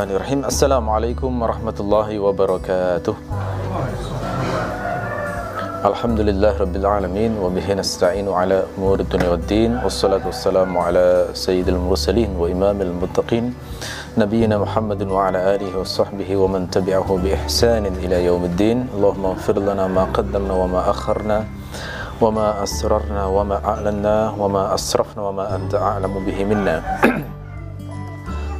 الرحمن الرحيم السلام عليكم ورحمة الله وبركاته الحمد لله رب العالمين وبه نستعين على أمور الدنيا والدين والصلاة والسلام على سيد المرسلين وإمام المتقين نبينا محمد وعلى آله وصحبه ومن تبعه بإحسان إلى يوم الدين اللهم اغفر لنا ما قدمنا وما أخرنا وما أسررنا وما أعلنا وما أسرفنا وما أنت أعلم به منا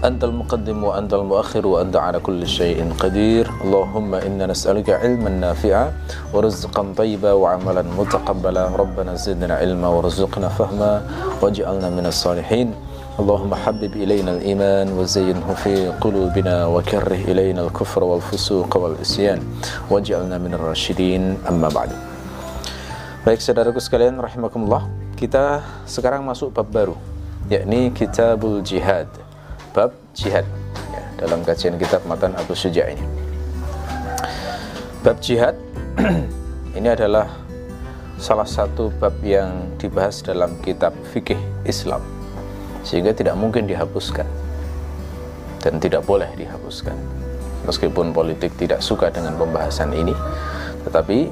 أنت المقدم وأنت المؤخر وأنت على كل شيء قدير. اللهم إنا نسألك علما نافعا ورزقا طيبا وعملا متقبلا. ربنا زدنا علما وارزقنا فهما واجعلنا من الصالحين. اللهم حبب إلينا الإيمان وزينه في قلوبنا وكره إلينا الكفر والفسوق والعصيان. واجعلنا من الراشدين. أما بعد. Baik saudaraku sekalian rahimakumullah. Kita sekarang masuk bab baru yakni Kitabul Jihad. Bab jihad. Ya, dalam kajian kitab Matan Abu Suja ini. Bab jihad ini adalah salah satu bab yang dibahas dalam kitab fikih Islam. Sehingga tidak mungkin dihapuskan. Dan tidak boleh dihapuskan. Meskipun politik tidak suka dengan pembahasan ini tetapi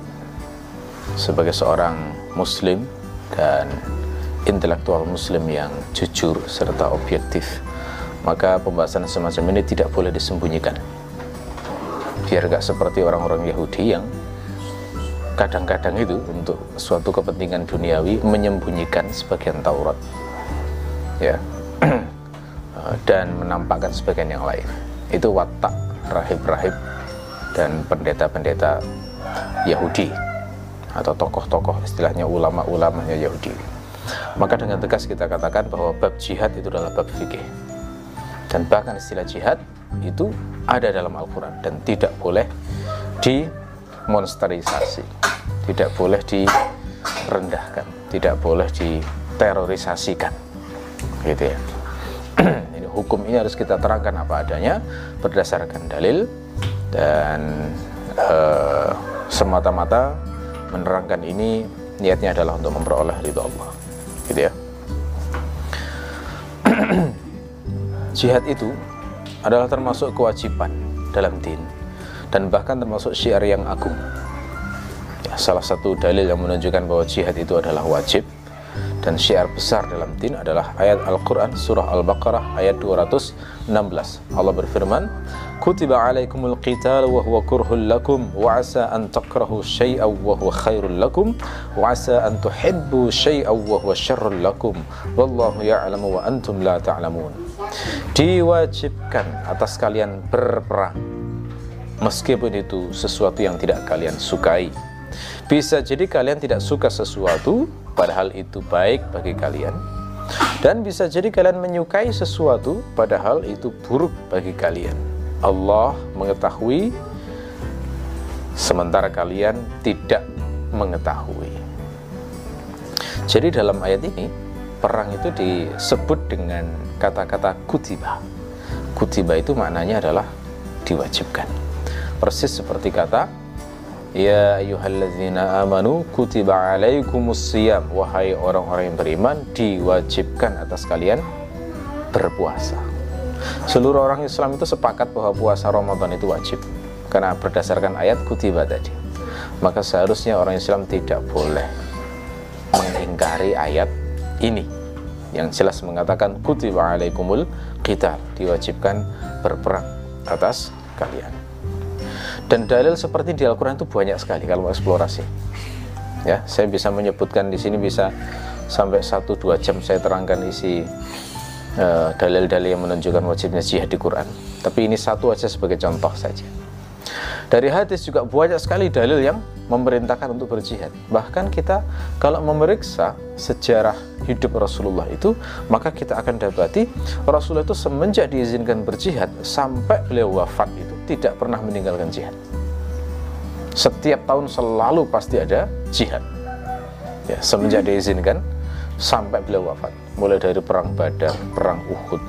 sebagai seorang muslim dan intelektual muslim yang jujur serta objektif maka pembahasan semacam ini tidak boleh disembunyikan. Biar gak seperti orang-orang Yahudi yang kadang-kadang itu untuk suatu kepentingan duniawi menyembunyikan sebagian Taurat. Ya. Dan menampakkan sebagian yang lain. Itu watak rahib-rahib dan pendeta-pendeta Yahudi. Atau tokoh-tokoh istilahnya ulama-ulamanya Yahudi. Maka dengan tegas kita katakan bahwa bab jihad itu adalah bab fikih dan bahkan istilah jihad itu ada dalam Al-Quran dan tidak boleh dimonsterisasi tidak boleh direndahkan tidak boleh diterorisasikan gitu ya. Ini hukum ini harus kita terangkan apa adanya berdasarkan dalil dan uh, semata-mata menerangkan ini niatnya adalah untuk memperoleh ridho Allah gitu ya jihad itu adalah termasuk kewajiban dalam din dan bahkan termasuk syiar yang agung. Ya, salah satu dalil yang menunjukkan bahwa jihad itu adalah wajib dan syiar besar dalam din adalah ayat Al-Quran surah Al-Baqarah ayat 216 Allah berfirman kutiba alaikumul qital wa huwa kurhul lakum wa asa an takrahu syai'aw wa huwa khairul lakum wa asa an tuhibbu syai'aw wa huwa syarrul lakum wallahu ya'lamu wa antum la ta'lamun diwajibkan atas kalian berperang meskipun itu sesuatu yang tidak kalian sukai. Bisa jadi kalian tidak suka sesuatu padahal itu baik bagi kalian. Dan bisa jadi kalian menyukai sesuatu padahal itu buruk bagi kalian Allah mengetahui sementara kalian tidak mengetahui. Jadi dalam ayat ini perang itu disebut dengan kata-kata kutiba. Kutiba itu maknanya adalah diwajibkan. Persis seperti kata Ya ayuhalladzina amanu kutiba alaikumus siyam. Wahai orang-orang yang beriman diwajibkan atas kalian berpuasa Seluruh orang Islam itu sepakat bahwa puasa Ramadan itu wajib Karena berdasarkan ayat kutiba tadi Maka seharusnya orang Islam tidak boleh mengingkari ayat ini Yang jelas mengatakan kutiba alaikumul qital Diwajibkan berperang atas kalian dan dalil seperti di Al-Quran itu banyak sekali kalau mau eksplorasi. Ya, saya bisa menyebutkan di sini bisa sampai 1-2 jam saya terangkan isi dalil-dalil uh, yang menunjukkan wajibnya jihad di Quran. Tapi ini satu aja sebagai contoh saja. Dari hadis juga banyak sekali dalil yang memerintahkan untuk berjihad. Bahkan kita kalau memeriksa sejarah hidup Rasulullah itu, maka kita akan dapati Rasulullah itu semenjak diizinkan berjihad sampai beliau wafat itu tidak pernah meninggalkan jihad. Setiap tahun selalu pasti ada jihad. Ya, semenjak diizinkan sampai beliau wafat. Mulai dari perang Badar, perang Uhud,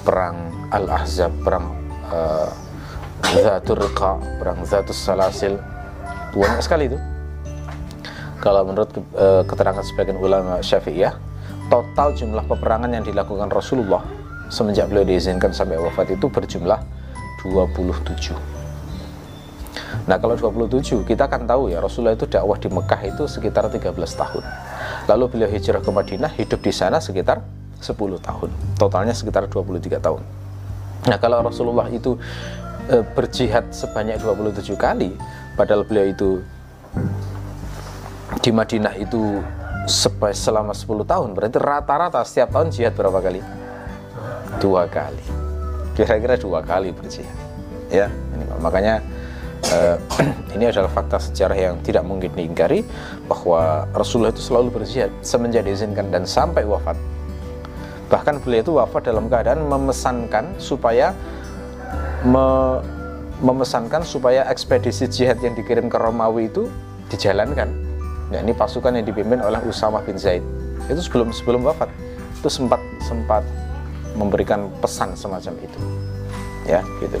perang Al-Ahzab, perang uh, Zatul Riqa, perang Zatul Salasil. Banyak sekali itu. Kalau menurut uh, keterangan sebagian ulama Syafi'iyah, total jumlah peperangan yang dilakukan Rasulullah semenjak beliau diizinkan sampai wafat itu berjumlah 27 Nah kalau 27 kita kan tahu ya Rasulullah itu dakwah di Mekah itu sekitar 13 tahun Lalu beliau hijrah ke Madinah hidup di sana sekitar 10 tahun. Totalnya sekitar 23 tahun. Nah kalau Rasulullah itu e, berjihad sebanyak 27 kali Padahal beliau itu di Madinah itu selama 10 tahun berarti rata-rata setiap tahun jihad berapa kali? Dua kali. Kira-kira dua kali berjihad. Ya ini, makanya uh, ini adalah fakta sejarah yang tidak mungkin diingkari bahwa Rasulullah itu selalu berjihad semenjak diizinkan dan sampai wafat. Bahkan beliau itu wafat dalam keadaan memesankan supaya me, memesankan supaya ekspedisi jihad yang dikirim ke Romawi itu dijalankan. Ya ini pasukan yang dipimpin oleh Usama bin Zaid. Itu sebelum sebelum wafat. Itu sempat sempat memberikan pesan semacam itu. Ya gitu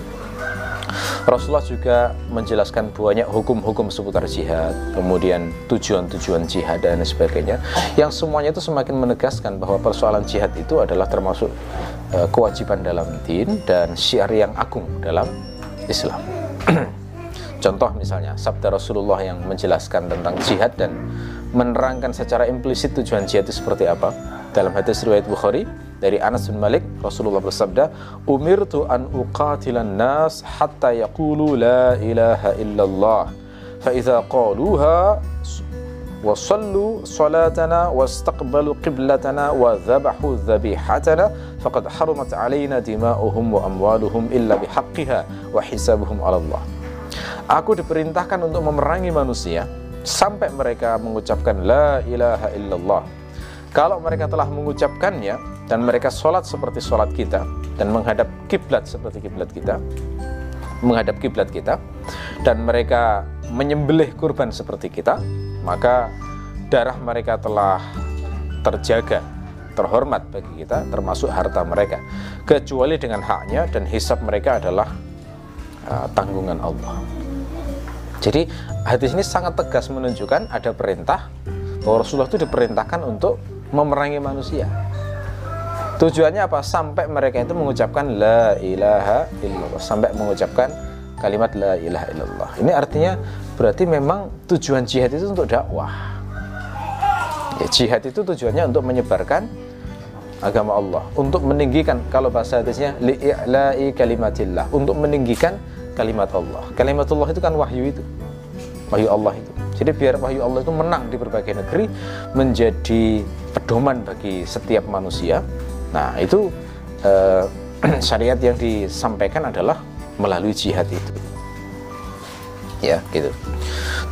Rasulullah juga menjelaskan banyak hukum-hukum seputar jihad, kemudian tujuan-tujuan jihad dan sebagainya, yang semuanya itu semakin menegaskan bahwa persoalan jihad itu adalah termasuk uh, kewajiban dalam din dan syiar yang agung dalam Islam. Contoh misalnya sabda Rasulullah yang menjelaskan tentang jihad dan menerangkan secara implisit tujuan jihad itu seperti apa. Dalam hadis riwayat Bukhari dari Anas bin Malik Rasulullah bersabda, "Umirtu an uqatilan nas hatta yaqulu la ilaha illallah. Fa idza qaluha وصلوا صلاتنا واستقبلوا قبلتنا وذبحوا ذبيحتنا فقد حرمت علينا دماؤهم وأموالهم إلا بحقها وحسابهم على الله Aku diperintahkan untuk memerangi manusia sampai mereka mengucapkan la ilaha illallah. kalau mereka telah mengucapkannya dan mereka sholat seperti sholat kita dan menghadap kiblat seperti kiblat kita, menghadap kiblat kita dan mereka menyembelih kurban seperti kita, maka darah mereka telah terjaga, terhormat bagi kita termasuk harta mereka kecuali dengan haknya dan hisab mereka adalah uh, tanggungan Allah. Jadi hadis ini sangat tegas menunjukkan ada perintah bahwa Rasulullah itu diperintahkan untuk memerangi manusia. Tujuannya apa? Sampai mereka itu mengucapkan la ilaha illallah, sampai mengucapkan kalimat la ilaha illallah. Ini artinya berarti memang tujuan jihad itu untuk dakwah. Ya, jihad itu tujuannya untuk menyebarkan agama Allah, untuk meninggikan kalau bahasa hadisnya li'i'la'i kalimatillah, untuk meninggikan kalimat Allah. Kalimat Allah itu kan wahyu itu. Wahyu Allah itu. Jadi biar wahyu Allah itu menang di berbagai negeri menjadi pedoman bagi setiap manusia. Nah, itu eh, syariat yang disampaikan adalah melalui jihad itu. Ya, gitu.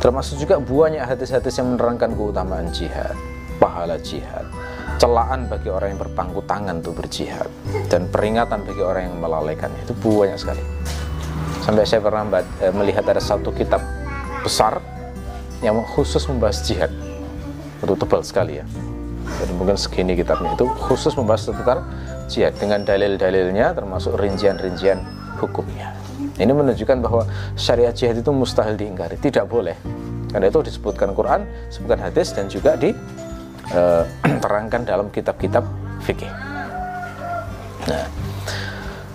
Termasuk juga banyak hadis-hadis yang menerangkan keutamaan jihad, pahala jihad, celaan bagi orang yang berpangku tangan untuk berjihad dan peringatan bagi orang yang melalaikannya itu banyak sekali sampai saya pernah eh, melihat ada satu kitab besar yang khusus membahas jihad. Itu tebal sekali ya. Jadi mungkin segini kitabnya itu khusus membahas seputar jihad dengan dalil-dalilnya termasuk rincian-rincian hukumnya. Ini menunjukkan bahwa syariat jihad itu mustahil diingkari tidak boleh. Karena itu disebutkan Quran disebutkan hadis dan juga diterangkan eh, dalam kitab-kitab fikih. Nah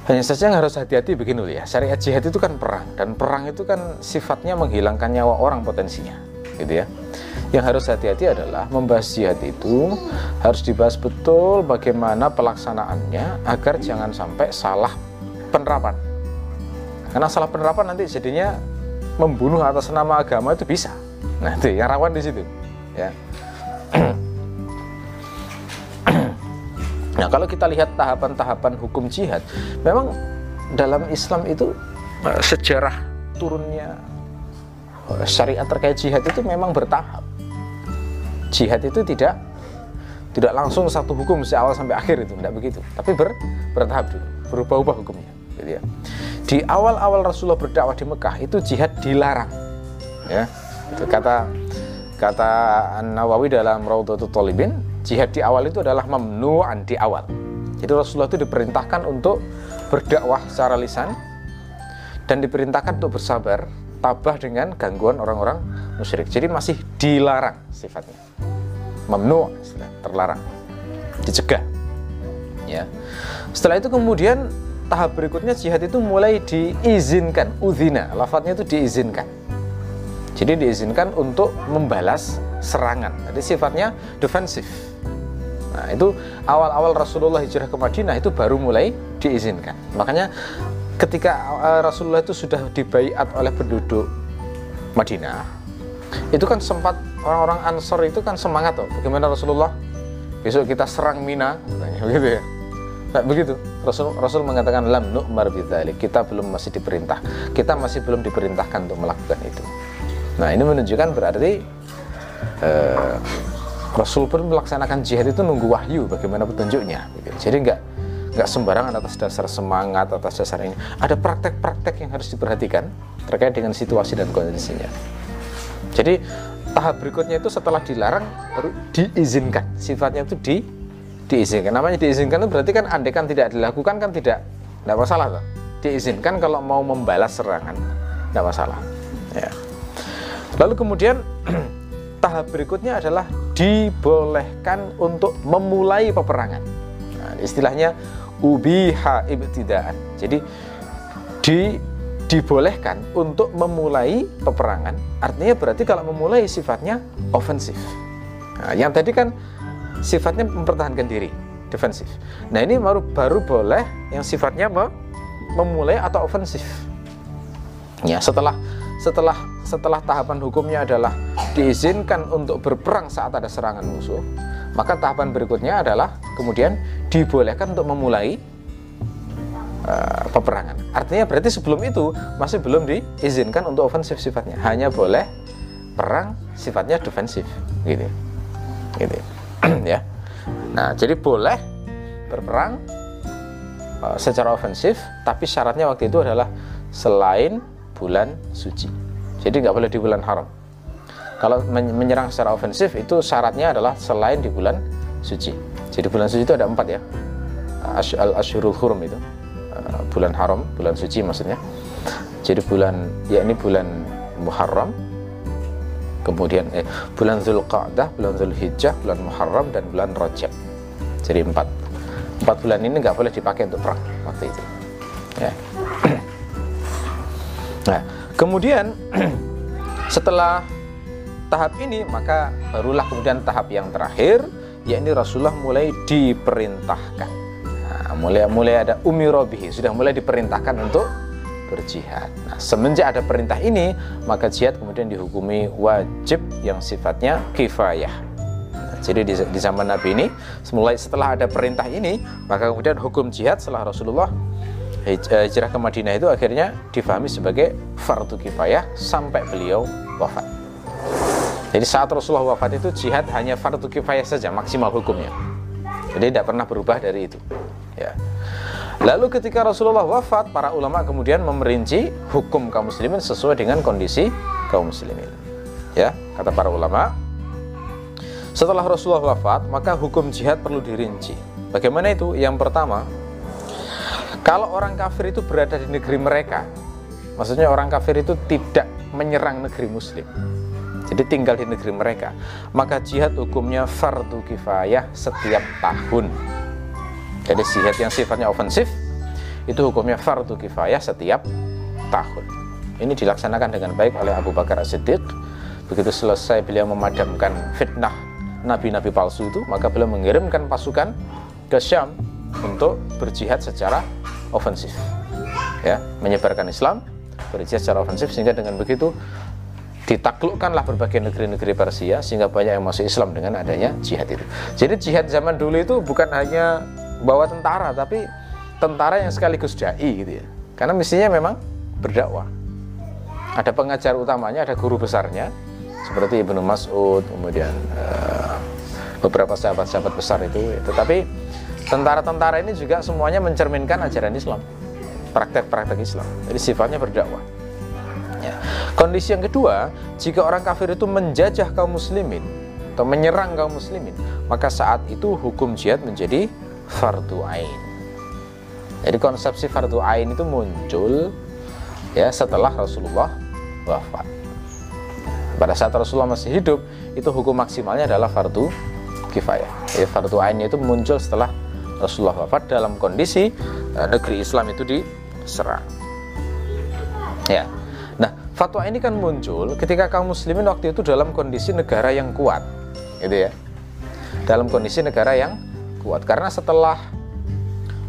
hanya saja yang harus hati-hati begini ya, syariat jihad itu kan perang dan perang itu kan sifatnya menghilangkan nyawa orang potensinya, gitu ya. Yang harus hati-hati adalah membahas jihad itu harus dibahas betul bagaimana pelaksanaannya agar jangan sampai salah penerapan. Karena salah penerapan nanti jadinya membunuh atas nama agama itu bisa. Nah, itu yang rawan di situ, ya. Nah, kalau kita lihat tahapan-tahapan hukum jihad, memang dalam Islam itu eh, sejarah turunnya syariat terkait jihad itu memang bertahap. Jihad itu tidak tidak langsung satu hukum dari awal sampai akhir itu, tidak begitu. Tapi ber, bertahap dulu, berubah-ubah hukumnya. Gitu ya. Di awal-awal Rasulullah berdakwah di Mekah itu jihad dilarang. Ya, itu kata kata An Nawawi dalam Raudhatul Talibin jihad di awal itu adalah memnuan di awal. Jadi Rasulullah itu diperintahkan untuk berdakwah secara lisan dan diperintahkan untuk bersabar tabah dengan gangguan orang-orang musyrik. Jadi masih dilarang sifatnya. Memnu terlarang. Dicegah. Ya. Setelah itu kemudian tahap berikutnya jihad itu mulai diizinkan, udhina, lafadznya itu diizinkan. Jadi diizinkan untuk membalas serangan. Jadi sifatnya defensif. Nah, itu awal-awal Rasulullah hijrah ke Madinah itu baru mulai diizinkan. Makanya ketika uh, Rasulullah itu sudah dibaiat oleh penduduk Madinah, itu kan sempat orang-orang Ansor itu kan semangat tuh. Bagaimana Rasulullah? Besok kita serang Mina, begitu ya. Nah, begitu. Rasul Rasul mengatakan lam nu'mar bidzalik. Kita belum masih diperintah. Kita masih belum diperintahkan untuk melakukan itu. Nah, ini menunjukkan berarti eh, Rasul pun melaksanakan jihad itu nunggu wahyu bagaimana petunjuknya. Gitu. Jadi enggak nggak sembarangan atas dasar semangat atas dasar ini. Ada praktek-praktek yang harus diperhatikan terkait dengan situasi dan kondisinya. Jadi tahap berikutnya itu setelah dilarang baru diizinkan. Sifatnya itu di diizinkan. Namanya diizinkan itu berarti kan andekan tidak dilakukan kan tidak tidak masalah loh diizinkan kalau mau membalas serangan tidak masalah. Ya. Lalu kemudian tahap berikutnya adalah dibolehkan untuk memulai peperangan. Nah, istilahnya ubiha ibtidaan jadi di dibolehkan untuk memulai peperangan artinya berarti kalau memulai sifatnya ofensif nah, yang tadi kan sifatnya mempertahankan diri, defensif. Nah ini baru baru boleh yang sifatnya memulai atau ofensif. Ya setelah setelah setelah tahapan hukumnya adalah diizinkan untuk berperang saat ada serangan musuh, maka tahapan berikutnya adalah kemudian dibolehkan untuk memulai uh, peperangan. Artinya berarti sebelum itu masih belum diizinkan untuk ofensif sifatnya, hanya boleh perang sifatnya defensif, gitu, gitu. ya. Nah, jadi boleh berperang uh, secara ofensif, tapi syaratnya waktu itu adalah selain bulan suci. Jadi nggak boleh di bulan haram. Kalau menyerang secara ofensif itu syaratnya adalah selain di bulan suci. Jadi bulan suci itu ada empat ya. Al Ashurul Hurum itu uh, bulan haram, bulan suci maksudnya. Jadi bulan ya ini bulan Muharram, kemudian eh, bulan Zulqa'dah, bulan Zulhijjah, bulan Muharram dan bulan Rajab. Jadi empat. Empat bulan ini nggak boleh dipakai untuk perang waktu itu. Ya. nah, kemudian setelah tahap ini maka barulah kemudian tahap yang terakhir yakni Rasulullah mulai diperintahkan. Nah, mulai mulai ada umirobihi sudah mulai diperintahkan untuk berjihad. Nah, semenjak ada perintah ini, maka jihad kemudian dihukumi wajib yang sifatnya kifayah. Jadi di, di zaman Nabi ini, mulai setelah ada perintah ini, maka kemudian hukum jihad setelah Rasulullah eh, hijrah ke Madinah itu akhirnya difahami sebagai fardu kifayah sampai beliau wafat. Jadi saat Rasulullah wafat itu jihad hanya fardu kifayah saja maksimal hukumnya. Jadi tidak pernah berubah dari itu. Ya. Lalu ketika Rasulullah wafat, para ulama kemudian memerinci hukum kaum muslimin sesuai dengan kondisi kaum muslimin. Ya, kata para ulama, setelah Rasulullah wafat, maka hukum jihad perlu dirinci. Bagaimana itu? Yang pertama, kalau orang kafir itu berada di negeri mereka, maksudnya orang kafir itu tidak menyerang negeri muslim. Jadi tinggal di negeri mereka, maka jihad hukumnya fardu kifayah setiap tahun jadi jihad yang sifatnya ofensif itu hukumnya fardu kifayah setiap tahun. Ini dilaksanakan dengan baik oleh Abu Bakar As-Siddiq. Begitu selesai beliau memadamkan fitnah nabi-nabi palsu itu, maka beliau mengirimkan pasukan ke Syam untuk berjihad secara ofensif. Ya, menyebarkan Islam, berjihad secara ofensif sehingga dengan begitu ditaklukkanlah berbagai negeri-negeri Persia sehingga banyak yang masuk Islam dengan adanya jihad itu. Jadi jihad zaman dulu itu bukan hanya bawa tentara tapi tentara yang sekaligus dai gitu ya. Karena misinya memang berdakwah. Ada pengajar utamanya ada guru besarnya seperti Ibnu Mas'ud kemudian uh, beberapa sahabat-sahabat besar itu. Tetapi tentara-tentara ini juga semuanya mencerminkan ajaran Islam praktek-praktek Islam. Jadi sifatnya berdakwah ya. kondisi yang kedua jika orang kafir itu menjajah kaum muslimin atau menyerang kaum muslimin maka saat itu hukum jihad menjadi fardu ain. Jadi konsepsi fardu ain itu muncul ya setelah Rasulullah wafat. Pada saat Rasulullah masih hidup, itu hukum maksimalnya adalah fardu kifayah. Jadi fardu ain itu muncul setelah Rasulullah wafat dalam kondisi uh, negeri Islam itu diserang. Ya. Fatwa ini kan muncul ketika kaum muslimin waktu itu dalam kondisi negara yang kuat. Gitu ya. Dalam kondisi negara yang kuat karena setelah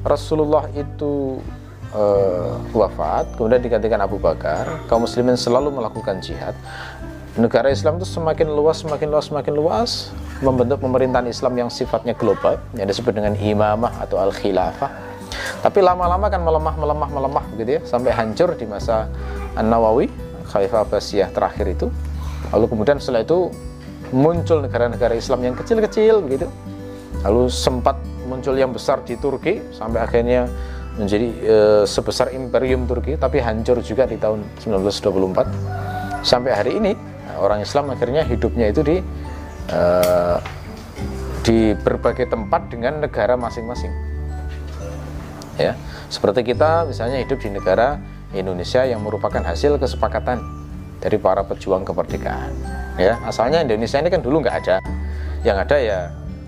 Rasulullah itu uh, wafat, kemudian digantikan Abu Bakar, kaum muslimin selalu melakukan jihad. Negara Islam itu semakin luas, semakin luas, semakin luas, membentuk pemerintahan Islam yang sifatnya global, yang disebut dengan imamah atau al-khilafah. Tapi lama-lama kan melemah, melemah, melemah begitu ya, sampai hancur di masa An-Nawawi, Khalifah Abbasiyah terakhir itu. Lalu kemudian setelah itu muncul negara-negara Islam yang kecil-kecil begitu. Lalu sempat muncul yang besar di Turki sampai akhirnya menjadi e, sebesar imperium Turki tapi hancur juga di tahun 1924 sampai hari ini orang Islam akhirnya hidupnya itu di e, di berbagai tempat dengan negara masing-masing ya seperti kita misalnya hidup di negara Indonesia yang merupakan hasil kesepakatan dari para pejuang kemerdekaan. Ya asalnya Indonesia ini kan dulu nggak ada. Yang ada ya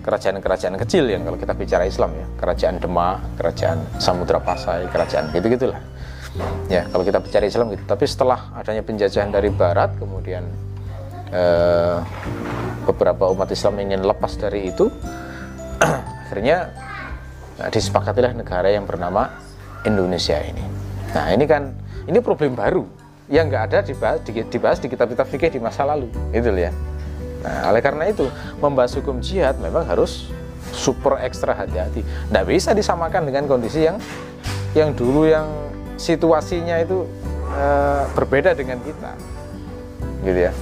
kerajaan-kerajaan kecil yang kalau kita bicara Islam ya. Kerajaan Demak, kerajaan Samudra Pasai, kerajaan gitu-gitulah. Ya kalau kita bicara Islam gitu. Tapi setelah adanya penjajahan dari Barat kemudian eh, beberapa umat Islam ingin lepas dari itu akhirnya nah, disepakatilah negara yang bernama Indonesia ini nah ini kan ini problem baru yang nggak ada dibahas, dibahas di kitab-kitab fikih di masa lalu itu ya Nah, oleh karena itu, membahas hukum jihad memang harus super ekstra hati-hati. Tidak bisa disamakan dengan kondisi yang yang dulu yang situasinya itu e, berbeda dengan kita, gitu ya.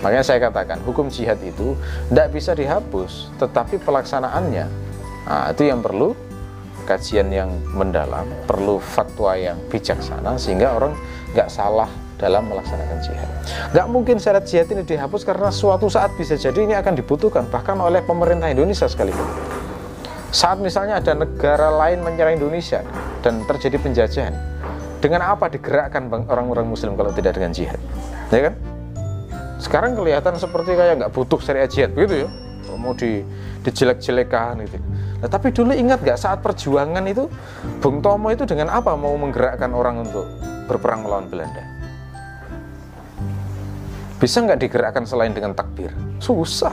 Makanya saya katakan hukum jihad itu tidak bisa dihapus, tetapi pelaksanaannya nah, itu yang perlu kajian yang mendalam, perlu fatwa yang bijaksana sehingga orang nggak salah dalam melaksanakan jihad. Gak mungkin syarat jihad ini dihapus karena suatu saat bisa jadi ini akan dibutuhkan bahkan oleh pemerintah Indonesia sekalipun. Saat misalnya ada negara lain menyerang Indonesia dan terjadi penjajahan, dengan apa digerakkan orang-orang Muslim kalau tidak dengan jihad? Ya kan? Sekarang kelihatan seperti kayak nggak butuh syariat jihad begitu ya, mau di dijelek-jelekan gitu. Nah, tapi dulu ingat nggak saat perjuangan itu Bung Tomo itu dengan apa mau menggerakkan orang untuk berperang melawan Belanda? Bisa nggak digerakkan selain dengan takbir? Susah.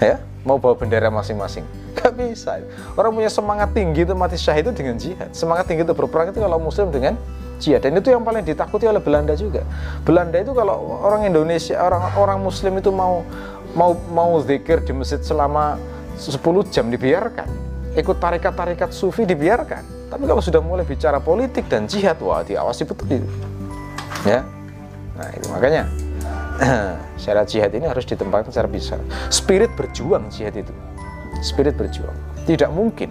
Ya, mau bawa bendera masing-masing. Gak bisa. Orang punya semangat tinggi itu mati syahid itu dengan jihad. Semangat tinggi itu berperang itu kalau muslim dengan jihad. Dan itu yang paling ditakuti oleh Belanda juga. Belanda itu kalau orang Indonesia, orang orang muslim itu mau mau mau zikir di masjid selama 10 jam dibiarkan. Ikut tarikat-tarikat sufi dibiarkan. Tapi kalau sudah mulai bicara politik dan jihad, wah diawasi betul itu. Ya. Nah, itu makanya syarat jihad ini harus ditempatkan secara bisa. Spirit berjuang jihad itu. Spirit berjuang. Tidak mungkin.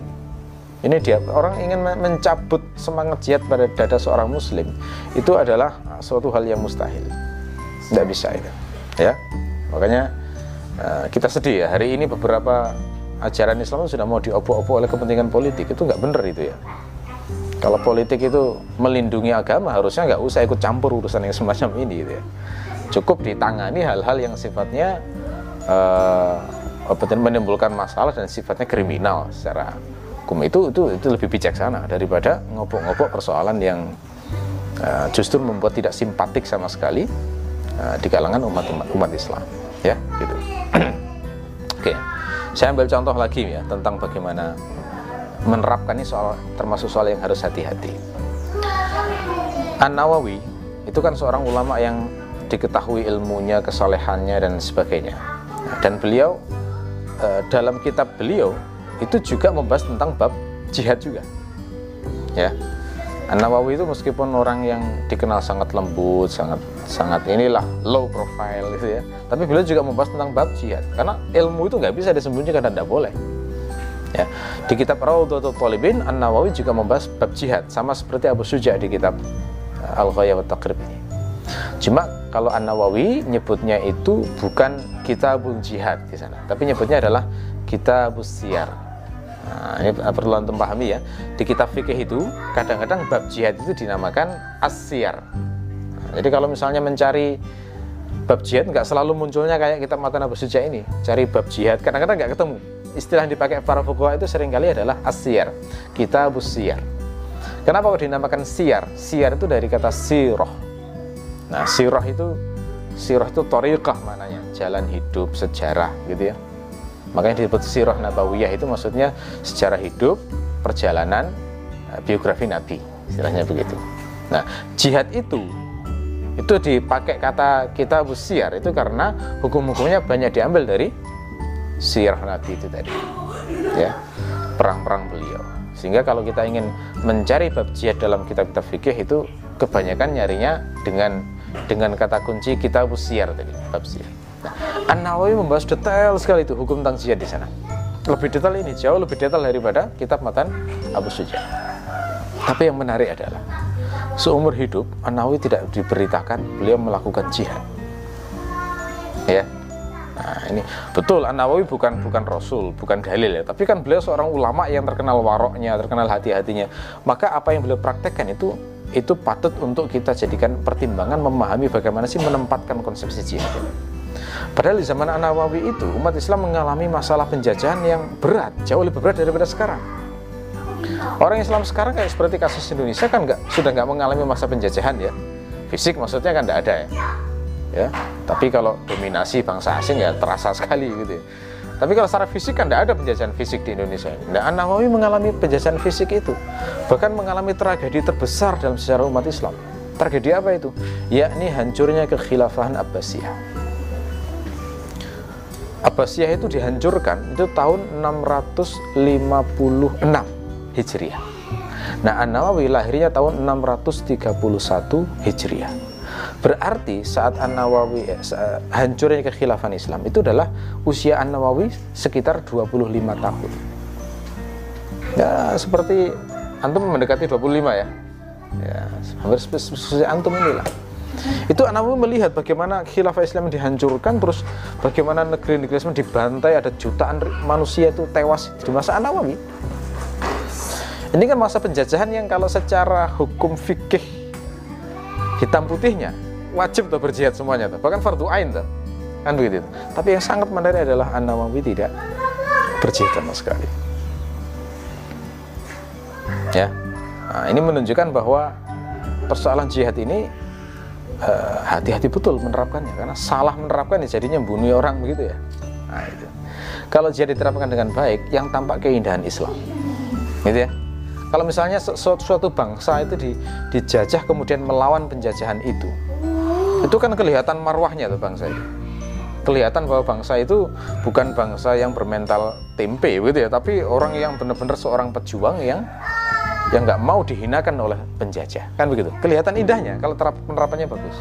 Ini dia orang ingin mencabut semangat jihad pada dada seorang muslim itu adalah suatu hal yang mustahil. Tidak bisa itu. Ya. Makanya eh, kita sedih ya. Hari ini beberapa ajaran Islam sudah mau diopo-opo oleh kepentingan politik. Itu nggak benar itu ya. Kalau politik itu melindungi agama harusnya nggak usah ikut campur urusan yang semacam ini gitu ya. Cukup ditangani hal-hal yang sifatnya uh, menimbulkan masalah dan sifatnya kriminal secara hukum. Itu itu itu lebih bijaksana daripada ngopok-ngopok persoalan yang uh, justru membuat tidak simpatik sama sekali uh, di kalangan umat, umat Islam. Ya gitu oke saya ambil contoh lagi ya tentang bagaimana menerapkan ini soal termasuk soal yang harus hati-hati An Nawawi itu kan seorang ulama yang diketahui ilmunya, kesolehannya dan sebagainya. Dan beliau e, dalam kitab beliau itu juga membahas tentang bab jihad juga. Ya. An-Nawawi itu meskipun orang yang dikenal sangat lembut, sangat sangat inilah low profile gitu ya. Tapi beliau juga membahas tentang bab jihad karena ilmu itu nggak bisa disembunyikan dan tidak boleh. Ya. Di kitab Raudhatul Talibin An-Nawawi juga membahas bab jihad sama seperti Abu Suja di kitab eh, Al-Ghayah wa Taqrib ini. Cuma kalau An Nawawi nyebutnya itu bukan kitabul jihad di sana, tapi nyebutnya adalah kitabus siar. Nah, ini perlu antum pahami ya. Di kitab fikih itu kadang-kadang bab jihad itu dinamakan asyar. Jadi kalau misalnya mencari bab jihad nggak selalu munculnya kayak kita mata Abu Suja ini. Cari bab jihad kadang-kadang nggak ketemu. Istilah yang dipakai para fuqaha itu sering kali adalah asyar, kitabus siar. Kenapa kok dinamakan siar? Siar itu dari kata siroh. Nah, siroh itu siroh itu toriqah maknanya, jalan hidup, sejarah gitu ya. Makanya disebut siroh nabawiyah itu maksudnya sejarah hidup, perjalanan, eh, biografi Nabi, istilahnya begitu. Nah, jihad itu itu dipakai kata kita siar itu karena hukum-hukumnya banyak diambil dari sirah Nabi itu tadi. Ya, perang-perang beliau. Sehingga kalau kita ingin mencari bab jihad dalam kitab-kitab fikih itu kebanyakan nyarinya dengan dengan kata kunci kita siar tadi, bab siar. Nah, An-Nawawi membahas detail sekali itu hukum tentang jihad di sana. Lebih detail ini jauh lebih detail daripada kitab matan Abu Suja. Tapi yang menarik adalah seumur hidup An-Nawawi tidak diberitakan beliau melakukan jihad. Ya. Nah, ini betul An-Nawawi bukan bukan rasul, bukan dalil ya, tapi kan beliau seorang ulama yang terkenal waroknya, terkenal hati-hatinya. Maka apa yang beliau praktekkan itu itu patut untuk kita jadikan pertimbangan memahami bagaimana sih menempatkan konsepsi jihad Padahal di zaman An-Nawawi itu umat Islam mengalami masalah penjajahan yang berat, jauh lebih berat daripada sekarang. Orang Islam sekarang kayak seperti kasus Indonesia kan nggak sudah nggak mengalami masa penjajahan ya. Fisik maksudnya kan nggak ada ya. ya. Tapi kalau dominasi bangsa asing ya terasa sekali gitu ya. Tapi kalau secara fisik kan tidak ada penjajahan fisik di Indonesia. Nah, An-Nawawi mengalami penjajahan fisik itu. Bahkan mengalami tragedi terbesar dalam sejarah umat Islam. Tragedi apa itu? Yakni hancurnya kekhilafahan Abbasiyah. Abbasiyah itu dihancurkan itu tahun 656 Hijriah. Nah, An-Nawawi lahirnya tahun 631 Hijriah. Berarti saat An-Nawawi eh, hancurnya kekhilafan Islam itu adalah usia An-Nawawi sekitar 25 tahun. Ya, seperti antum mendekati 25 ya. Ya, hampir seperti antum inilah. Itu An-Nawawi melihat bagaimana khilafah Islam dihancurkan terus bagaimana negeri-negeri Islam dibantai ada jutaan manusia itu tewas di masa An-Nawawi. Ini kan masa penjajahan yang kalau secara hukum fikih hitam putihnya wajib tuh berjihad semuanya tuh. Bahkan fardu ain tuh. Kan begitu. Tapi yang sangat menarik adalah An-Nawawi tidak berjihad sama sekali. Ya. Nah, ini menunjukkan bahwa persoalan jihad ini eh, hati-hati uh, betul menerapkannya karena salah menerapkan ya jadinya bunuh orang begitu ya. Nah, itu. Kalau jihad diterapkan dengan baik, yang tampak keindahan Islam. Gitu ya. Kalau misalnya suatu bangsa itu dijajah kemudian melawan penjajahan itu, itu kan kelihatan marwahnya tuh bangsa itu. Kelihatan bahwa bangsa itu bukan bangsa yang bermental tempe gitu ya tapi orang yang benar-benar seorang pejuang yang yang nggak mau dihinakan oleh penjajah. Kan begitu? Kelihatan indahnya kalau penerapannya bagus.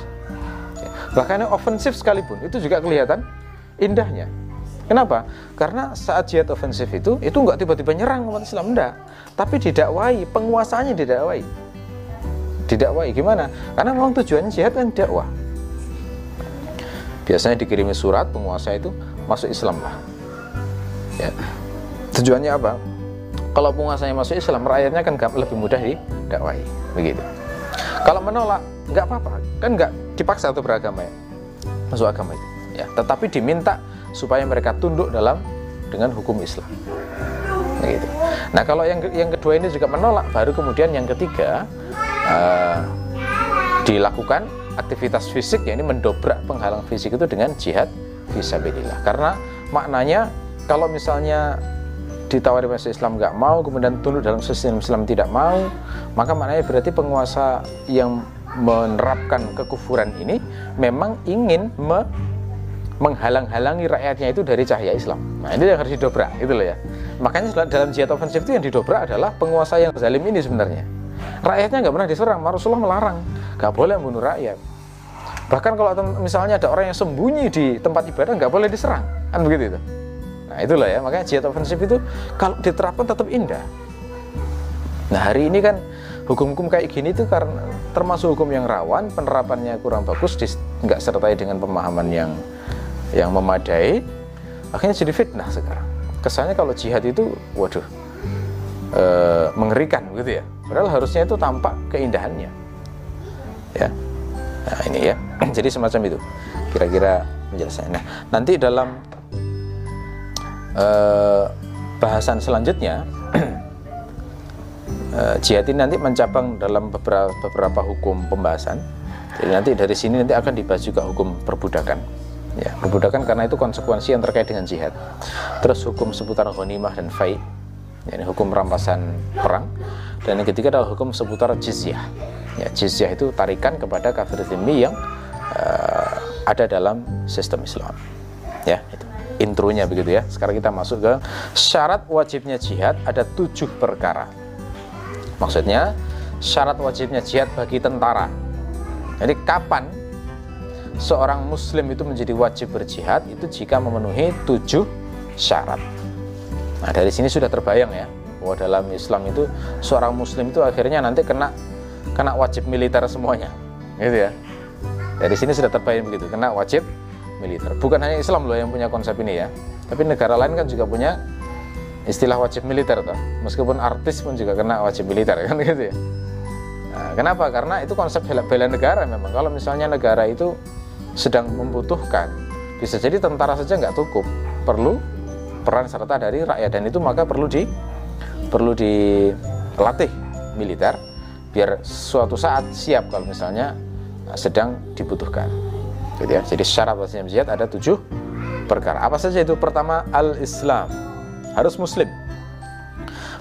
Bahkan yang ofensif sekalipun itu juga kelihatan indahnya kenapa? Karena saat jihad ofensif itu itu nggak tiba-tiba nyerang umat Islam enggak tapi didakwai penguasanya didakwai. Didakwai gimana? Karena memang tujuannya jihad kan dakwah. Biasanya dikirimi surat penguasa itu masuk Islam lah. Ya. tujuannya apa? Kalau penguasanya masuk Islam rakyatnya kan lebih mudah didakwai. Begitu. Kalau menolak nggak apa-apa. Kan nggak dipaksa untuk beragama ya. Masuk agama itu. Ya tetapi diminta supaya mereka tunduk dalam dengan hukum Islam. Begitu. Nah kalau yang yang kedua ini juga menolak baru kemudian yang ketiga uh, dilakukan aktivitas fisik ya ini mendobrak penghalang fisik itu dengan jihad visabilillah karena maknanya kalau misalnya ditawari masuk Islam nggak mau kemudian tunduk dalam sistem Islam tidak mau maka maknanya berarti penguasa yang menerapkan kekufuran ini memang ingin me menghalang-halangi rakyatnya itu dari cahaya Islam. Nah ini yang harus didobrak, gitu loh ya. Makanya dalam jihad ofensif itu yang didobrak adalah penguasa yang zalim ini sebenarnya. Rakyatnya nggak pernah diserang, Rasulullah melarang, nggak boleh membunuh rakyat. Bahkan kalau misalnya ada orang yang sembunyi di tempat ibadah nggak boleh diserang, kan begitu itu. Nah itulah ya, makanya jihad ofensif itu kalau diterapkan tetap indah. Nah hari ini kan hukum-hukum kayak gini itu karena termasuk hukum yang rawan, penerapannya kurang bagus, nggak sertai dengan pemahaman yang yang memadai, akhirnya jadi fitnah sekarang. Kesannya kalau jihad itu, waduh, e, mengerikan gitu ya. Padahal harusnya itu tampak keindahannya. Ya. Nah, ini ya. Jadi semacam itu. Kira-kira menjelaskan. Nah, nanti dalam uh, bahasan selanjutnya uh, jihad ini nanti mencabang dalam beberapa, beberapa hukum pembahasan. Jadi nanti dari sini nanti akan dibahas juga hukum perbudakan. Ya, perbudakan karena itu konsekuensi yang terkait dengan jihad. Terus hukum seputar ghanimah dan fai, yakni hukum rampasan perang. Dan yang ketiga adalah hukum seputar jizyah. Ya, jizyah itu tarikan kepada kafir zimmi yang uh, ada dalam sistem Islam. Ya, itu intronya begitu ya. Sekarang kita masuk ke syarat wajibnya jihad ada tujuh perkara. Maksudnya syarat wajibnya jihad bagi tentara. Jadi kapan seorang muslim itu menjadi wajib berjihad itu jika memenuhi tujuh syarat. Nah dari sini sudah terbayang ya bahwa dalam Islam itu seorang muslim itu akhirnya nanti kena kena wajib militer semuanya, gitu ya. Dari sini sudah terbayang begitu, kena wajib militer. Bukan hanya Islam loh yang punya konsep ini ya, tapi negara lain kan juga punya istilah wajib militer toh. Meskipun artis pun juga kena wajib militer kan gitu ya. Nah, kenapa? Karena itu konsep bela, bela negara memang. Kalau misalnya negara itu sedang membutuhkan, bisa jadi tentara saja nggak cukup, perlu peran serta dari rakyat dan itu maka perlu di perlu dilatih militer biar suatu saat siap kalau misalnya sedang dibutuhkan. Gitu ya. Jadi syarat jihad ada tujuh perkara. Apa saja itu? Pertama, al-Islam. Harus muslim.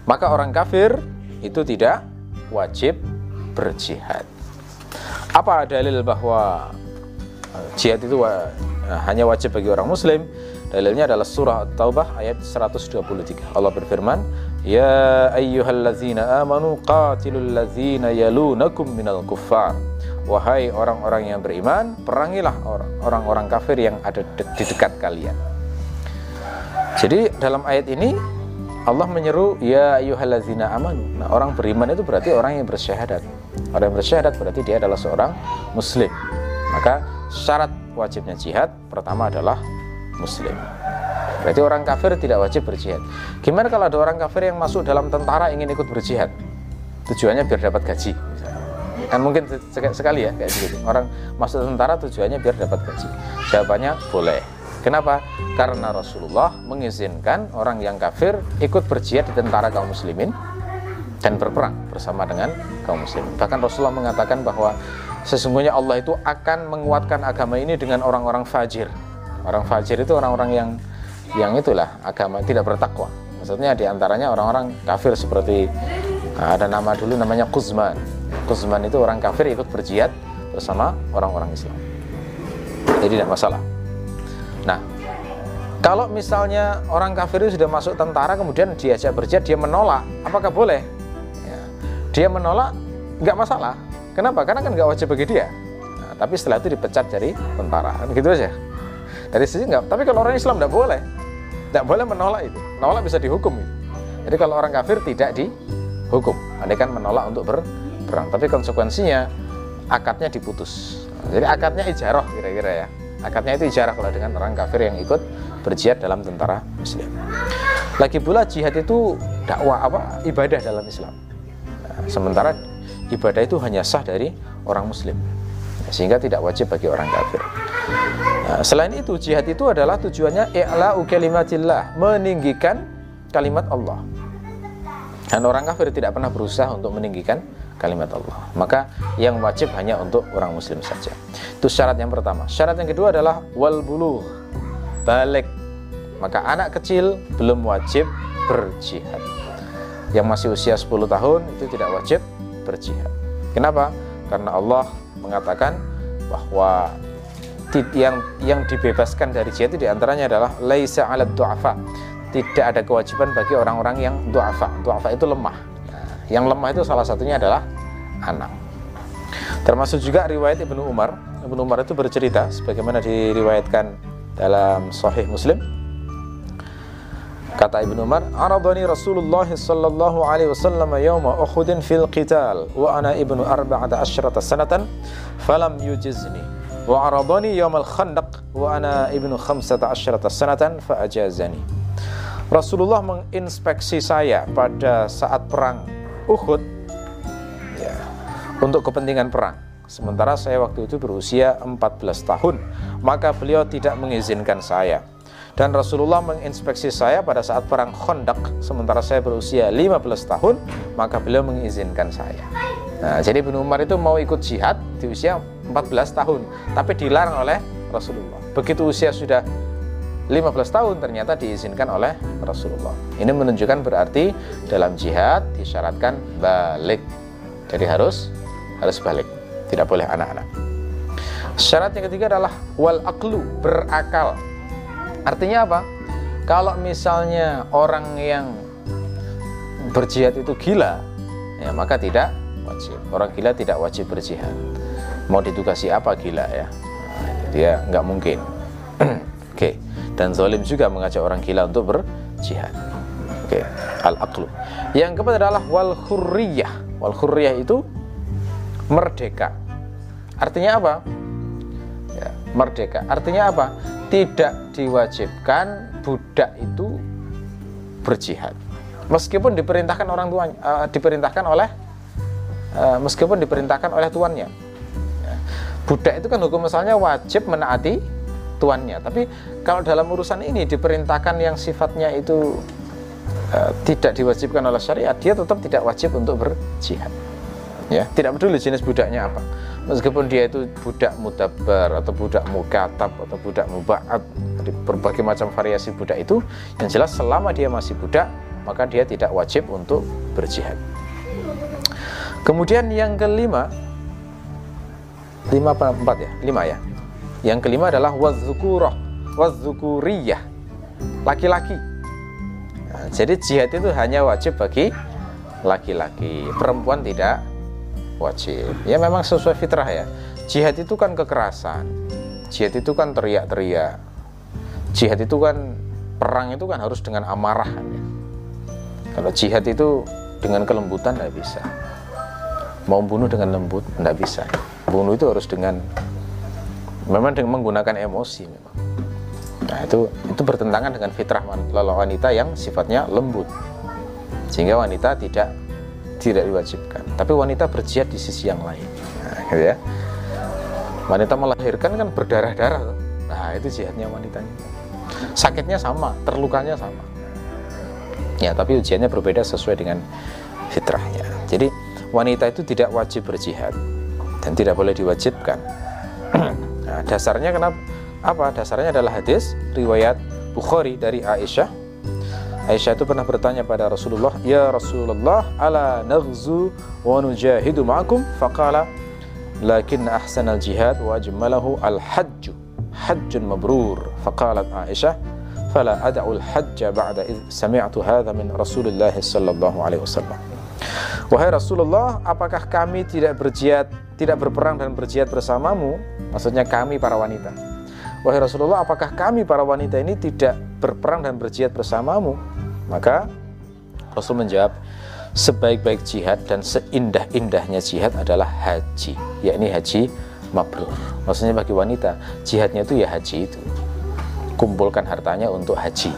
Maka orang kafir itu tidak wajib berjihad. Apa dalil bahwa jihad itu eh, hanya wajib bagi orang muslim? Dalilnya adalah surah At-Taubah ayat 123. Allah berfirman, "Ya ayyuhallazina amanu qatilul ladzina yalunakum minal kuffar." Wahai orang-orang yang beriman, perangilah orang-orang kafir yang ada di dekat kalian. Jadi dalam ayat ini Allah menyeru ya ayyuhallazina amanu. Nah, orang beriman itu berarti orang yang bersyahadat. Orang yang bersyahadat berarti dia adalah seorang muslim. Maka syarat wajibnya jihad pertama adalah muslim. Berarti orang kafir tidak wajib berjihad. Gimana kalau ada orang kafir yang masuk dalam tentara ingin ikut berjihad? Tujuannya biar dapat gaji kan mungkin sekali ya kayak gitu orang masuk tentara tujuannya biar dapat gaji jawabannya boleh kenapa karena Rasulullah mengizinkan orang yang kafir ikut berjihad di tentara kaum muslimin dan berperang bersama dengan kaum muslimin bahkan Rasulullah mengatakan bahwa sesungguhnya Allah itu akan menguatkan agama ini dengan orang-orang fajir orang fajir itu orang-orang yang yang itulah agama tidak bertakwa maksudnya di antaranya orang-orang kafir seperti ada nama dulu namanya Kuzman Kuzman itu orang kafir ikut berjihad bersama orang-orang Islam. Jadi tidak masalah. Nah, kalau misalnya orang kafir itu sudah masuk tentara kemudian diajak berjihad dia menolak, apakah boleh? Ya, dia menolak nggak masalah. Kenapa? Karena kan nggak wajib bagi dia. Nah, tapi setelah itu dipecat dari tentara, kan gitu aja. Dari sisi nggak. Tapi kalau orang Islam nggak boleh, nggak boleh menolak itu. Menolak bisa dihukum. Itu. Jadi kalau orang kafir tidak dihukum, andai kan menolak untuk ber perang tapi konsekuensinya akadnya diputus jadi akadnya ijarah kira-kira ya akadnya itu ijarah kalau dengan orang kafir yang ikut berjihad dalam tentara muslim lagi pula jihad itu dakwah apa ibadah dalam Islam nah, sementara ibadah itu hanya sah dari orang muslim sehingga tidak wajib bagi orang kafir nah, selain itu jihad itu adalah tujuannya i'la'u kalimatillah meninggikan kalimat Allah dan orang kafir tidak pernah berusaha untuk meninggikan kalimat Allah. Maka yang wajib hanya untuk orang muslim saja. Itu syarat yang pertama. Syarat yang kedua adalah wal buluh. Balik. Maka anak kecil belum wajib berjihad. Yang masih usia 10 tahun itu tidak wajib berjihad. Kenapa? Karena Allah mengatakan bahwa yang yang dibebaskan dari jihad itu di antaranya adalah laisa ala du'afa tidak ada kewajiban bagi orang-orang yang du'afa du'afa itu lemah yang lemah itu salah satunya adalah anak. Termasuk juga riwayat Ibnu Umar. Ibnu Umar itu bercerita sebagaimana diriwayatkan dalam Sahih Muslim. Kata Ibnu Umar, "Aradani Rasulullah sallallahu alaihi wasallam yawma Uhud fil qital wa ana ibnu arba'ata asyrata sanatan falam yujizni wa aradani yawmal khandaq wa ana ibnu khamsata asyrata sanatan fa ajazani." Rasulullah menginspeksi saya pada saat perang Uhud ya, untuk kepentingan perang. Sementara saya waktu itu berusia 14 tahun, maka beliau tidak mengizinkan saya. Dan Rasulullah menginspeksi saya pada saat perang Khandaq sementara saya berusia 15 tahun maka beliau mengizinkan saya. Nah, jadi Ibnu Umar itu mau ikut jihad di usia 14 tahun tapi dilarang oleh Rasulullah. Begitu usia sudah 15 tahun ternyata diizinkan oleh Rasulullah. Ini menunjukkan berarti dalam jihad disyaratkan balik. Jadi harus harus balik. Tidak boleh anak-anak. Syarat yang ketiga adalah wal aklu berakal Artinya apa? Kalau misalnya orang yang berjihad itu gila, ya maka tidak wajib. Orang gila tidak wajib berjihad. Mau ditugasi apa gila ya? Nah, dia nggak mungkin. Oke. Okay. Dan zalim juga mengajak orang gila untuk berjihad. Oke. Okay. Al-aqlu. Yang keempat adalah wal hurriyah. Wal hurriyah itu merdeka. Artinya apa? Ya, merdeka. Artinya apa? Tidak diwajibkan budak itu berjihad. Meskipun diperintahkan orang tuanya uh, diperintahkan oleh uh, meskipun diperintahkan oleh tuannya. Ya. budak itu kan hukum misalnya wajib menaati tuannya. Tapi kalau dalam urusan ini diperintahkan yang sifatnya itu uh, tidak diwajibkan oleh syariat dia tetap tidak wajib untuk berjihad. Ya tidak peduli jenis budaknya apa meskipun dia itu budak mudabar atau budak mukatab atau budak mubaat berbagai macam variasi budak itu yang jelas selama dia masih budak maka dia tidak wajib untuk berjihad. Kemudian yang kelima lima empat ya? Lima ya. Yang kelima adalah wazukuroh wazukuriyah laki-laki. Nah, jadi jihad itu hanya wajib bagi laki-laki. Perempuan tidak wajib. Ya memang sesuai fitrah ya. Jihad itu kan kekerasan. Jihad itu kan teriak-teriak. Jihad itu kan perang itu kan harus dengan amarah. Ya kalau jihad itu dengan kelembutan tidak bisa. Mau bunuh dengan lembut tidak bisa. Bunuh itu harus dengan memang dengan menggunakan emosi memang. Nah itu itu bertentangan dengan fitrah wanita yang sifatnya lembut. Sehingga wanita tidak tidak diwajibkan. Tapi wanita berjihad di sisi yang lain. Nah, gitu ya. Wanita melahirkan kan berdarah-darah nah itu jihadnya wanitanya. Sakitnya sama terlukanya sama. Ya tapi ujiannya berbeda sesuai dengan fitrahnya. Jadi wanita itu tidak wajib berjihad dan tidak boleh diwajibkan. Nah, dasarnya kenapa? Apa? Dasarnya adalah hadis riwayat Bukhari dari Aisyah Aisyah itu pernah bertanya pada Rasulullah, "Ya Rasulullah, ala naghzu wa nujahidu ma'akum?" Faqala, "Lakin ahsanal jihad wa ajmalahu al-hajj, hajjun mabrur." Faqalat Aisyah, "Fala ad'u al-hajj ba'da id sami'tu hadha min Rasulillah sallallahu alaihi wasallam." Wahai Rasulullah, apakah kami tidak berjihad, tidak berperang dan berjihad bersamamu? Maksudnya kami para wanita. Wahai Rasulullah, apakah kami para wanita ini tidak berperang dan berjihad bersamamu? Maka Rasul menjawab, sebaik-baik jihad dan seindah-indahnya jihad adalah haji, yakni haji mabrur. Maksudnya bagi wanita, jihadnya itu ya haji itu. Kumpulkan hartanya untuk haji.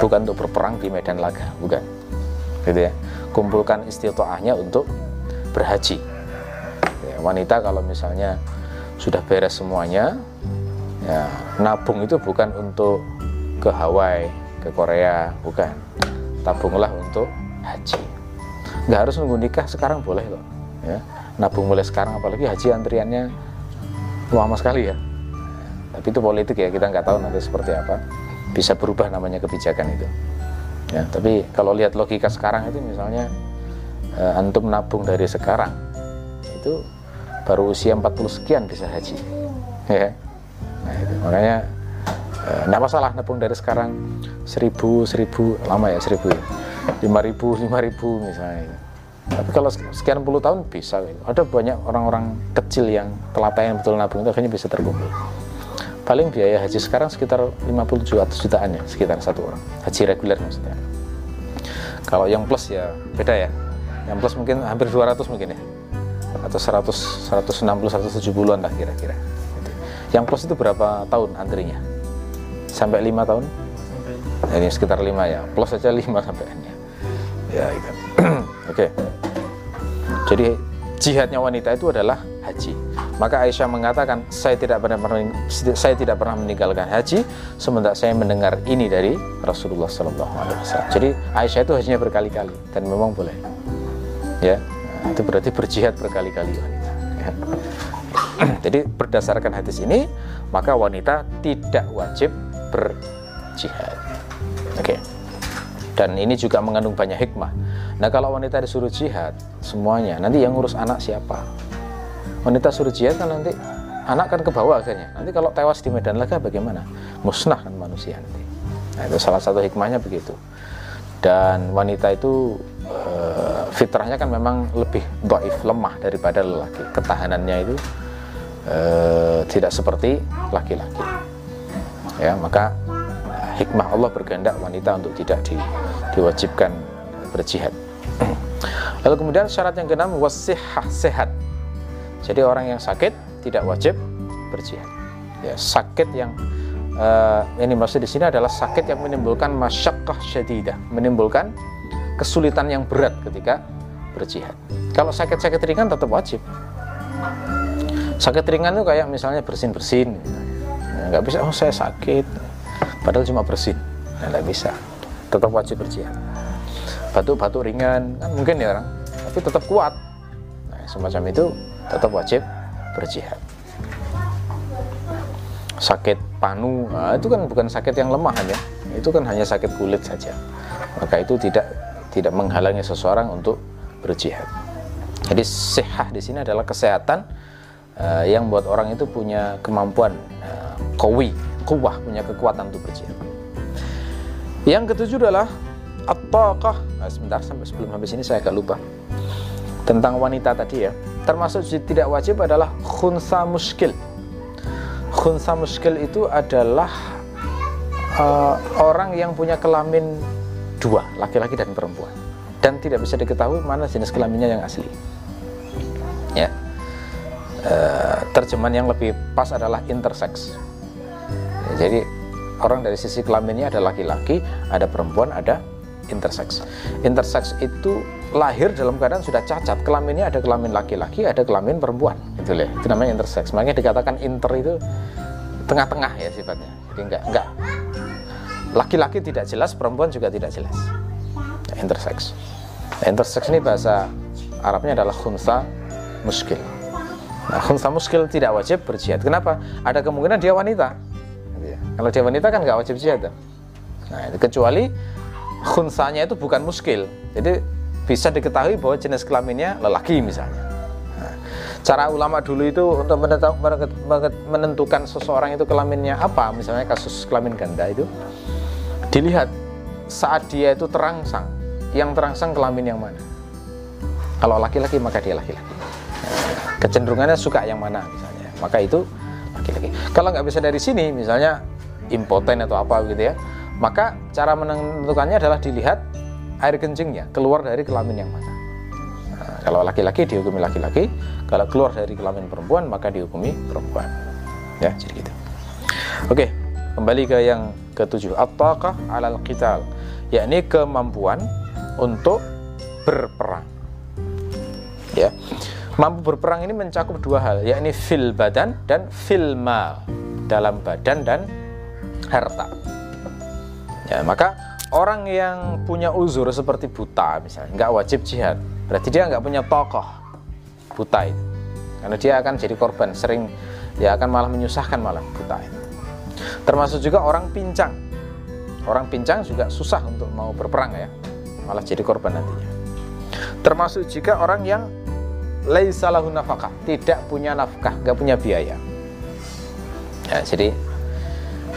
Bukan untuk berperang di medan laga, bukan. Gitu ya. Kumpulkan istitoahnya untuk berhaji. Ya, wanita kalau misalnya sudah beres semuanya, ya, nabung itu bukan untuk ke Hawaii ke Korea bukan. Tabunglah untuk haji. Nggak harus nunggu nikah sekarang boleh kok ya. Nabung mulai sekarang apalagi haji antriannya lama sekali ya. Tapi itu politik ya. Kita nggak tahu nanti seperti apa. Bisa berubah namanya kebijakan itu ya. Tapi kalau lihat logika sekarang itu misalnya eh, antum nabung dari sekarang itu baru usia 40 sekian bisa haji ya. Nah, itu. Makanya eh, masalah nabung dari sekarang seribu seribu lama ya seribu ya. Lima ribu lima ribu misalnya. Tapi kalau sekian puluh tahun bisa gitu. ada banyak orang-orang kecil yang telaten betul nabung itu akhirnya bisa terkumpul. Paling biaya haji sekarang sekitar 50 juta jutaan ya sekitar satu orang. Haji reguler maksudnya. Kalau yang plus ya beda ya. Yang plus mungkin hampir 200 mungkin ya. Atau 100 160 170-an lah kira-kira. Yang plus itu berapa tahun antrinya? Sampai lima tahun? Sampai. Ini sekitar lima ya. Plus saja lima sampai ya. Ya itu. Oke. Okay. Jadi jihadnya wanita itu adalah haji. Maka Aisyah mengatakan, saya tidak pernah saya tidak pernah meninggalkan haji semenjak saya mendengar ini dari Rasulullah Sallallahu Alaihi Wasallam. Jadi Aisyah itu hajinya berkali-kali dan memang boleh. Ya, itu berarti berjihad berkali-kali wanita. Ya. Jadi berdasarkan hadis ini, maka wanita tidak wajib berjihad. Oke. Okay. Dan ini juga mengandung banyak hikmah. Nah kalau wanita disuruh jihad semuanya, nanti yang ngurus anak siapa? wanita suruh jihad kan nanti anak kan ke bawah akhirnya nanti kalau tewas di medan laga bagaimana musnah kan manusia nanti nah, itu salah satu hikmahnya begitu dan wanita itu e, fitrahnya kan memang lebih doif lemah daripada lelaki ketahanannya itu e, tidak seperti laki-laki ya maka hikmah Allah berkehendak wanita untuk tidak di, diwajibkan berjihad lalu kemudian syarat yang keenam wasihah sehat jadi orang yang sakit tidak wajib berjihad. Ya, sakit yang uh, ini maksud di sini adalah sakit yang menimbulkan masyakkah syadidah, menimbulkan kesulitan yang berat ketika berjihad. Kalau sakit-sakit ringan tetap wajib. Sakit ringan itu kayak misalnya bersin-bersin, nggak bisa. Oh saya sakit, padahal cuma bersin, nah, bisa. Tetap wajib berjihad. Batuk-batuk ringan. Kan mungkin ya orang, tapi tetap kuat. Nah, semacam itu tetap wajib berjihad. Sakit panu. Nah, itu kan bukan sakit yang lemah hanya itu kan hanya sakit kulit saja. Maka itu tidak tidak menghalangi seseorang untuk berjihad. Jadi sehat di sini adalah kesehatan uh, yang buat orang itu punya kemampuan uh, kawi kuwah punya kekuatan untuk berjihad. Yang ketujuh adalah at-taqah. Nah, sebentar sampai sebelum habis ini saya agak lupa. Tentang wanita tadi ya. Termasuk tidak wajib adalah khunsa muskil khunsa muskil itu adalah uh, orang yang punya kelamin dua laki-laki dan perempuan. Dan tidak bisa diketahui mana jenis kelaminnya yang asli. Ya uh, terjemahan yang lebih pas adalah intersex ya, jadi orang dari sisi kelaminnya ada laki-laki ada perempuan ada intersex. Intersex itu lahir dalam keadaan sudah cacat. Kelaminnya ada kelamin laki-laki, ada kelamin perempuan. Gitu ya. Itu namanya intersex. Makanya dikatakan inter itu tengah-tengah ya sifatnya. Jadi enggak enggak laki-laki tidak jelas, perempuan juga tidak jelas. Intersex. Nah, intersex ini bahasa Arabnya adalah khunsa muskil. Nah, khunsa muskil tidak wajib berjihad. Kenapa? Ada kemungkinan dia wanita. Gitu ya. Kalau dia wanita kan nggak wajib jihad. Nah, kecuali khunsanya itu bukan muskil jadi bisa diketahui bahwa jenis kelaminnya lelaki misalnya nah, cara ulama dulu itu untuk menentukan seseorang itu kelaminnya apa misalnya kasus kelamin ganda itu dilihat saat dia itu terangsang yang terangsang kelamin yang mana kalau laki-laki maka dia laki-laki kecenderungannya suka yang mana misalnya maka itu laki-laki kalau nggak bisa dari sini misalnya impoten atau apa gitu ya maka cara menentukannya adalah dilihat air kencingnya keluar dari kelamin yang mana. Nah, kalau laki-laki dihukumi laki-laki, kalau keluar dari kelamin perempuan maka dihukumi perempuan. Ya, jadi gitu. Oke, kembali ke yang ketujuh. At-taqah 'alal qital, yakni kemampuan untuk berperang. Ya. Mampu berperang ini mencakup dua hal, yakni fil badan dan fil mal, dalam badan dan harta. Ya, maka orang yang punya uzur seperti buta misalnya, nggak wajib jihad. Berarti dia nggak punya tokoh buta itu. Karena dia akan jadi korban, sering dia akan malah menyusahkan malah buta itu. Termasuk juga orang pincang. Orang pincang juga susah untuk mau berperang ya, malah jadi korban nantinya. Termasuk juga orang yang laisalahu nafkah, tidak punya nafkah, nggak punya biaya. Ya, jadi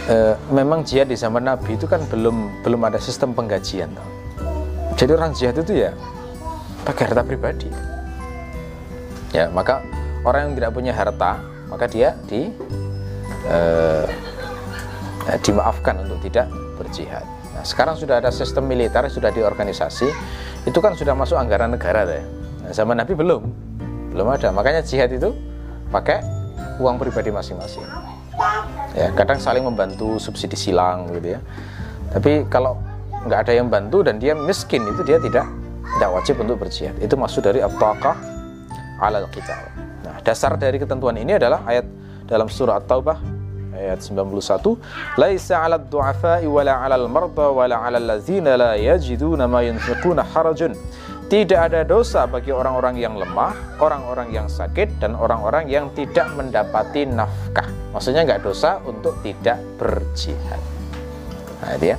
e, memang jihad di zaman Nabi itu kan belum belum ada sistem penggajian toh. jadi orang jihad itu ya pakai harta pribadi. Ya maka orang yang tidak punya harta maka dia di e, dimaafkan untuk tidak berjihad. Nah, sekarang sudah ada sistem militer sudah diorganisasi itu kan sudah masuk anggaran negara ya. Nah, zaman Nabi belum belum ada. Makanya jihad itu pakai uang pribadi masing-masing. Ya kadang saling membantu subsidi silang gitu ya. Tapi kalau nggak ada yang bantu dan dia miskin itu dia tidak tidak wajib untuk berjihad. Itu maksud dari apakah alal kita Nah, dasar dari ketentuan ini adalah ayat dalam surah At-Taubah ayat 91 laisa 'alad du'afa'i wala 'alal marda wala 'alal ladzina la yajiduna ma yunfiquna harajun tidak ada dosa bagi orang-orang yang lemah, orang-orang yang sakit, dan orang-orang yang tidak mendapati nafkah. Maksudnya nggak dosa untuk tidak berjihad. Nah, itu ya.